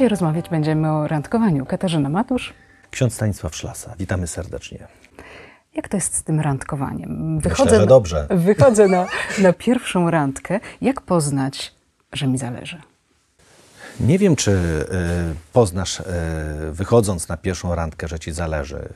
Dzisiaj rozmawiać będziemy o randkowaniu. Katarzyna Matusz. Ksiądz Stanisław Szlasa, witamy serdecznie. Jak to jest z tym randkowaniem? Myślę, że dobrze. Na, wychodzę na, na pierwszą randkę. Jak poznać, że mi zależy? Nie wiem, czy y, poznasz, y, wychodząc na pierwszą randkę, że ci zależy.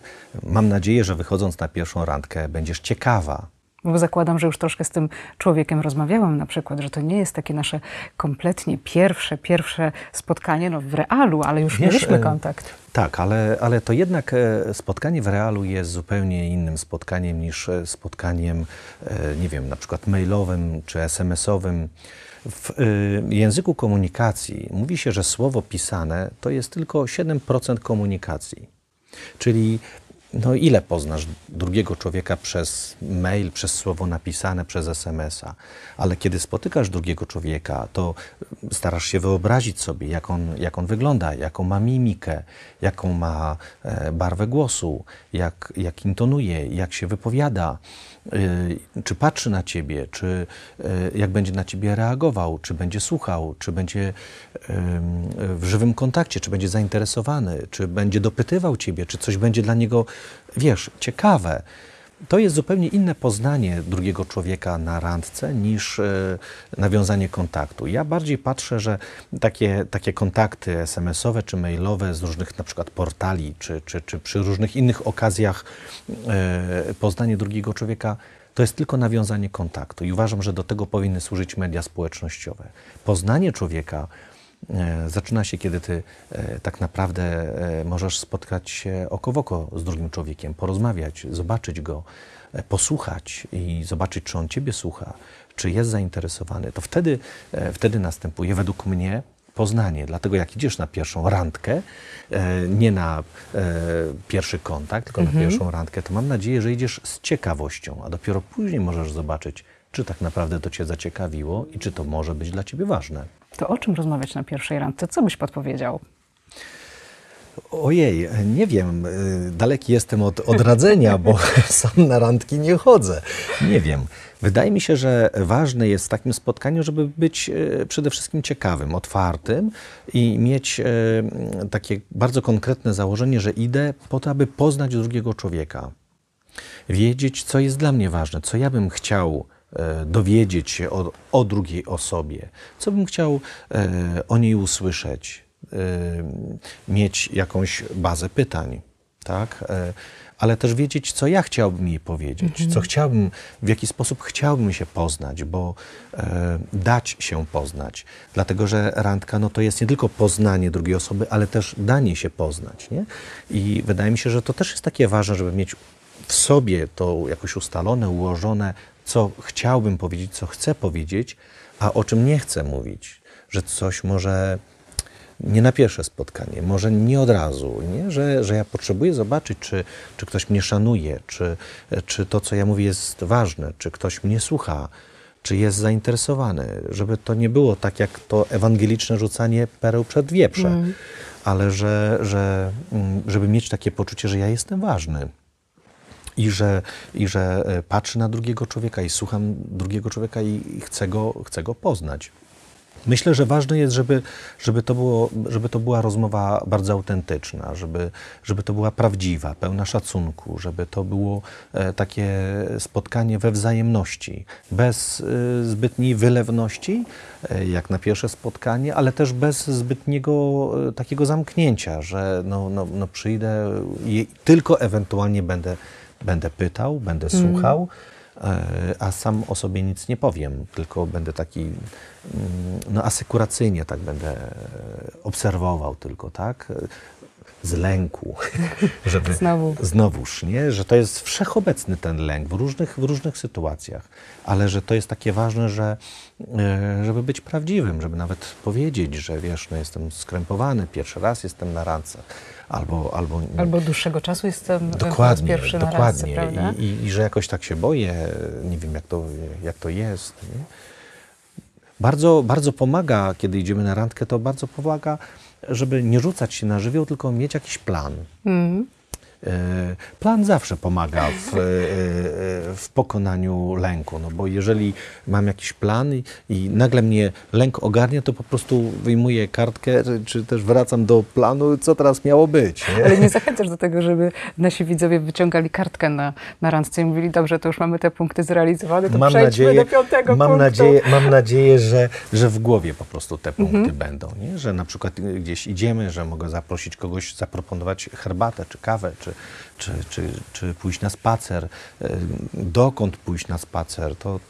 Mam nadzieję, że wychodząc na pierwszą randkę będziesz ciekawa. Bo zakładam, że już troszkę z tym człowiekiem rozmawiałam na przykład, że to nie jest takie nasze kompletnie pierwsze, pierwsze spotkanie no, w realu, ale już Wiesz, mieliśmy e, kontakt. Tak, ale, ale to jednak e, spotkanie w realu jest zupełnie innym spotkaniem niż e, spotkaniem, nie wiem, na przykład mailowym czy SMS-owym. W języku komunikacji mówi się, że słowo pisane to jest tylko 7% komunikacji. Czyli no ile poznasz drugiego człowieka przez mail, przez słowo napisane, przez SMS-a, ale kiedy spotykasz drugiego człowieka, to starasz się wyobrazić sobie, jak on, jak on wygląda, jaką ma mimikę, jaką ma e, barwę głosu, jak, jak intonuje, jak się wypowiada, e, czy patrzy na ciebie, czy e, jak będzie na ciebie reagował, czy będzie słuchał, czy będzie w żywym kontakcie, czy będzie zainteresowany, czy będzie dopytywał ciebie, czy coś będzie dla niego, wiesz, ciekawe. To jest zupełnie inne poznanie drugiego człowieka na randce niż e, nawiązanie kontaktu. Ja bardziej patrzę, że takie, takie kontakty SMS-owe czy mailowe z różnych na przykład portali, czy, czy, czy przy różnych innych okazjach e, poznanie drugiego człowieka to jest tylko nawiązanie kontaktu. I uważam, że do tego powinny służyć media społecznościowe. Poznanie człowieka zaczyna się, kiedy ty e, tak naprawdę e, możesz spotkać się oko w oko z drugim człowiekiem, porozmawiać, zobaczyć go, e, posłuchać i zobaczyć, czy on ciebie słucha, czy jest zainteresowany. To wtedy, e, wtedy następuje, według mnie, poznanie. Dlatego jak idziesz na pierwszą randkę, e, nie na e, pierwszy kontakt, tylko na pierwszą randkę, to mam nadzieję, że idziesz z ciekawością, a dopiero później możesz zobaczyć, czy tak naprawdę to cię zaciekawiło i czy to może być dla ciebie ważne. To o czym rozmawiać na pierwszej randce? Co byś podpowiedział? Ojej, nie wiem, y, daleki jestem od odradzenia, bo sam na randki nie chodzę. Nie wiem. Wydaje mi się, że ważne jest w takim spotkaniu, żeby być y, przede wszystkim ciekawym, otwartym i mieć y, takie bardzo konkretne założenie, że idę po to, aby poznać drugiego człowieka. Wiedzieć, co jest dla mnie ważne, co ja bym chciał dowiedzieć się o, o drugiej osobie, co bym chciał e, o niej usłyszeć, e, mieć jakąś bazę pytań, tak? E, ale też wiedzieć, co ja chciałbym jej powiedzieć, co chciałbym, w jaki sposób chciałbym się poznać, bo e, dać się poznać. Dlatego, że randka no, to jest nie tylko poznanie drugiej osoby, ale też danie się poznać. Nie? I wydaje mi się, że to też jest takie ważne, żeby mieć w sobie to jakoś ustalone, ułożone, co chciałbym powiedzieć, co chcę powiedzieć, a o czym nie chcę mówić. Że coś może nie na pierwsze spotkanie, może nie od razu, nie? Że, że ja potrzebuję zobaczyć, czy, czy ktoś mnie szanuje, czy, czy to, co ja mówię, jest ważne, czy ktoś mnie słucha, czy jest zainteresowany, żeby to nie było tak jak to ewangeliczne rzucanie pereł przed wieprze, ale że, że, mm, żeby mieć takie poczucie, że ja jestem ważny i że, i że e, patrzę na drugiego człowieka i słucham drugiego człowieka i i chcę go, chcę go poznać. Myślę, że ważne jest, żeby, żeby, to było, żeby to była rozmowa bardzo autentyczna, żeby, żeby to była prawdziwa, pełna szacunku, żeby to było e, takie spotkanie we wzajemności, bez e, zbytniej wylewności, e, jak na pierwsze spotkanie, ale też bez zbytniego e, takiego zamknięcia, że no, no, no przyjdę i tylko ewentualnie będę, będę pytał, będę słuchał. E, a sam o sobie nic nie powiem, tylko będę taki mm, no, asekuracyjnie tak będę obserwował tylko, tak? E, Z lęku, żeby Znowu. znowuż, nie? Że to jest wszechobecny ten lęk w różnych, w różnych sytuacjach, ale że to jest takie ważne, że e, żeby być prawdziwym, żeby nawet powiedzieć, że wiesz, no jestem skrępowany, pierwszy raz jestem na randce, albo, albo Albo dłuższego czasu jestem raz Dokładnie, pierwszy na dokładnie. randce, prawda? I, i, I że jakoś tak się boję, nie wiem jak to, jak to jest. Nie? Bardzo, bardzo pomaga, kiedy idziemy na randkę, to bardzo pomaga, żeby nie rzucać się na żywioł, tylko mieć jakiś plan. Mhm. E, Plan zawsze pomaga w, e, e, w pokonaniu lęku. No bo jeżeli mam jakiś plan i, i nagle mnie lęk ogarnia, to po prostu wyjmuję kartkę, czy, też wracam do planu, co teraz miało być. Nie? Ale nie zachęcasz do tego, żeby nasi widzowie wyciągali kartkę na, na randce i mówili, dobrze, to już mamy te punkty zrealizowane, to mam nadzieję, do piątego mam punktu. nadzieję, mam nadzieję że, że w głowie po prostu te punkty Mhm. będą. Nie? Że na przykład gdzieś idziemy, że mogę zaprosić kogoś, zaproponować herbatę, czy kawę, czy, czy, czy, czy pójść na spacer. Y, Dokąd pójść na spacer? To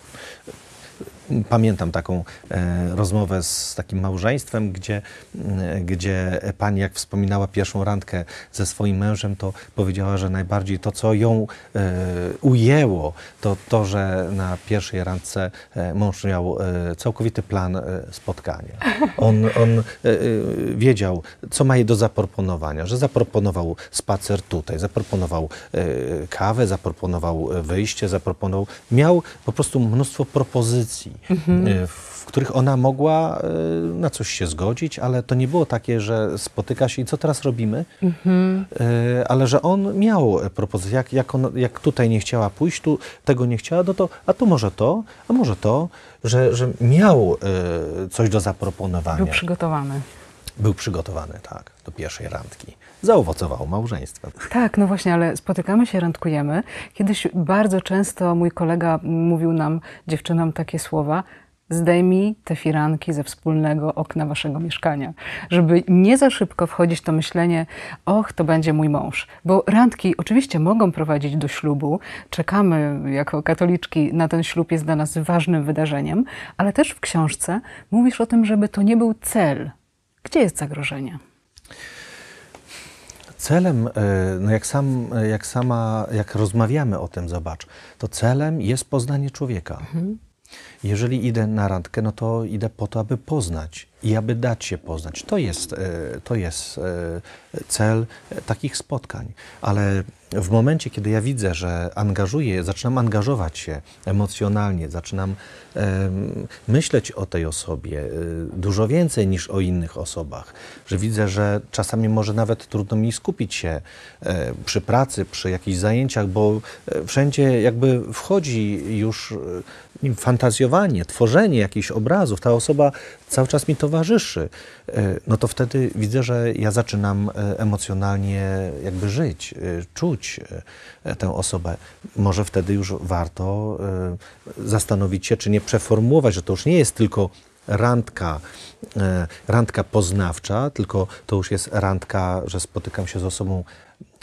Pamiętam taką e, rozmowę z takim małżeństwem, gdzie, m, gdzie pani, jak wspominała pierwszą randkę ze swoim mężem, to powiedziała, że najbardziej to, co ją e, ujęło, to to, że na pierwszej randce e, mąż miał e, całkowity plan e, spotkania. On, on e, e, wiedział, co ma jej do zaproponowania, że zaproponował spacer tutaj, zaproponował e, kawę, zaproponował e, wyjście, zaproponował. Miał po prostu mnóstwo propozycji, e, w których ona mogła e, na coś się zgodzić, ale to nie było takie, że spotyka się i co teraz robimy, E, ale że on miał propozycję, jak, jak, on, jak tutaj nie chciała pójść, tu tego nie chciała, no to a to może to, a może to, że, że miał coś do zaproponowania. Był przygotowany. Był przygotowany, tak, do pierwszej randki. Zaowocował małżeństwem. Tak, no właśnie, ale spotykamy się, randkujemy. Kiedyś bardzo często mój kolega mówił nam, dziewczynom, takie słowa. Zdejmij te firanki ze wspólnego okna waszego mieszkania, żeby nie za szybko wchodzić to myślenie, och, to będzie mój mąż. Bo randki oczywiście mogą prowadzić do ślubu. Czekamy jako katoliczki na ten ślub, jest dla nas ważnym wydarzeniem, ale też w książce mówisz o tym, żeby to nie był cel. Gdzie jest zagrożenie? Celem, e, no jak, sam, jak sama, jak rozmawiamy o tym, zobacz, to celem jest poznanie człowieka. Jeżeli idę na randkę, no to idę po to, aby poznać i aby dać się poznać. To jest, e, to jest e, cel e, takich spotkań. Ale w momencie, kiedy ja widzę, że angażuję, zaczynam angażować się emocjonalnie, zaczynam myśleć o tej osobie dużo więcej niż o innych osobach, że widzę, że czasami może nawet trudno mi skupić się przy pracy, przy jakichś zajęciach, bo wszędzie jakby wchodzi już fantazjowanie, tworzenie jakichś obrazów, ta osoba cały czas mi towarzyszy, e, no to wtedy widzę, że ja zaczynam e, emocjonalnie jakby żyć, e, czuć tę osobę. Może wtedy już warto zastanowić się, czy nie przeformułować, że to już nie jest tylko randka, randka poznawcza, tylko to już jest randka, że spotykam się z osobą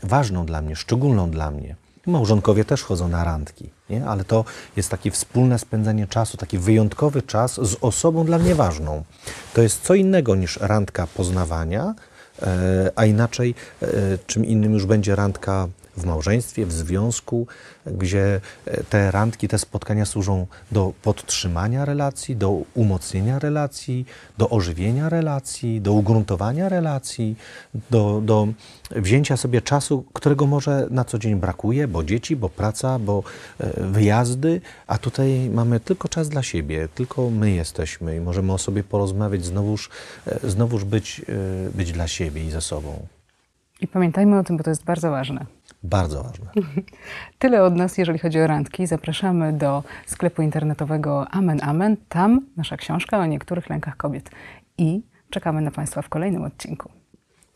ważną dla mnie, szczególną dla mnie. Małżonkowie też chodzą na randki, nie? ale to jest takie wspólne spędzanie czasu, taki wyjątkowy czas z osobą dla mnie ważną. To jest co innego niż randka poznawania, e, a inaczej e, czym innym już będzie randka w małżeństwie, w związku, gdzie e, te randki, te spotkania służą do podtrzymania relacji, do umocnienia relacji, do ożywienia relacji, do ugruntowania relacji, do, do wzięcia sobie czasu, którego może na co dzień brakuje, bo dzieci, bo praca, bo e, wyjazdy, a tutaj mamy tylko czas dla siebie, tylko my jesteśmy i możemy o sobie porozmawiać, znowuż, e, znowuż być, być dla siebie i ze sobą. I pamiętajmy o tym, bo to jest bardzo ważne. Bardzo ważne. Tyle od nas, jeżeli chodzi o randki. Zapraszamy do sklepu internetowego Amen Amen. Tam nasza książka o niektórych lękach kobiet. I czekamy na Państwa w kolejnym odcinku.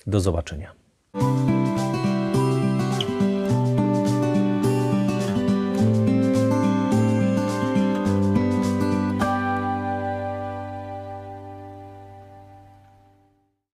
Do zobaczenia.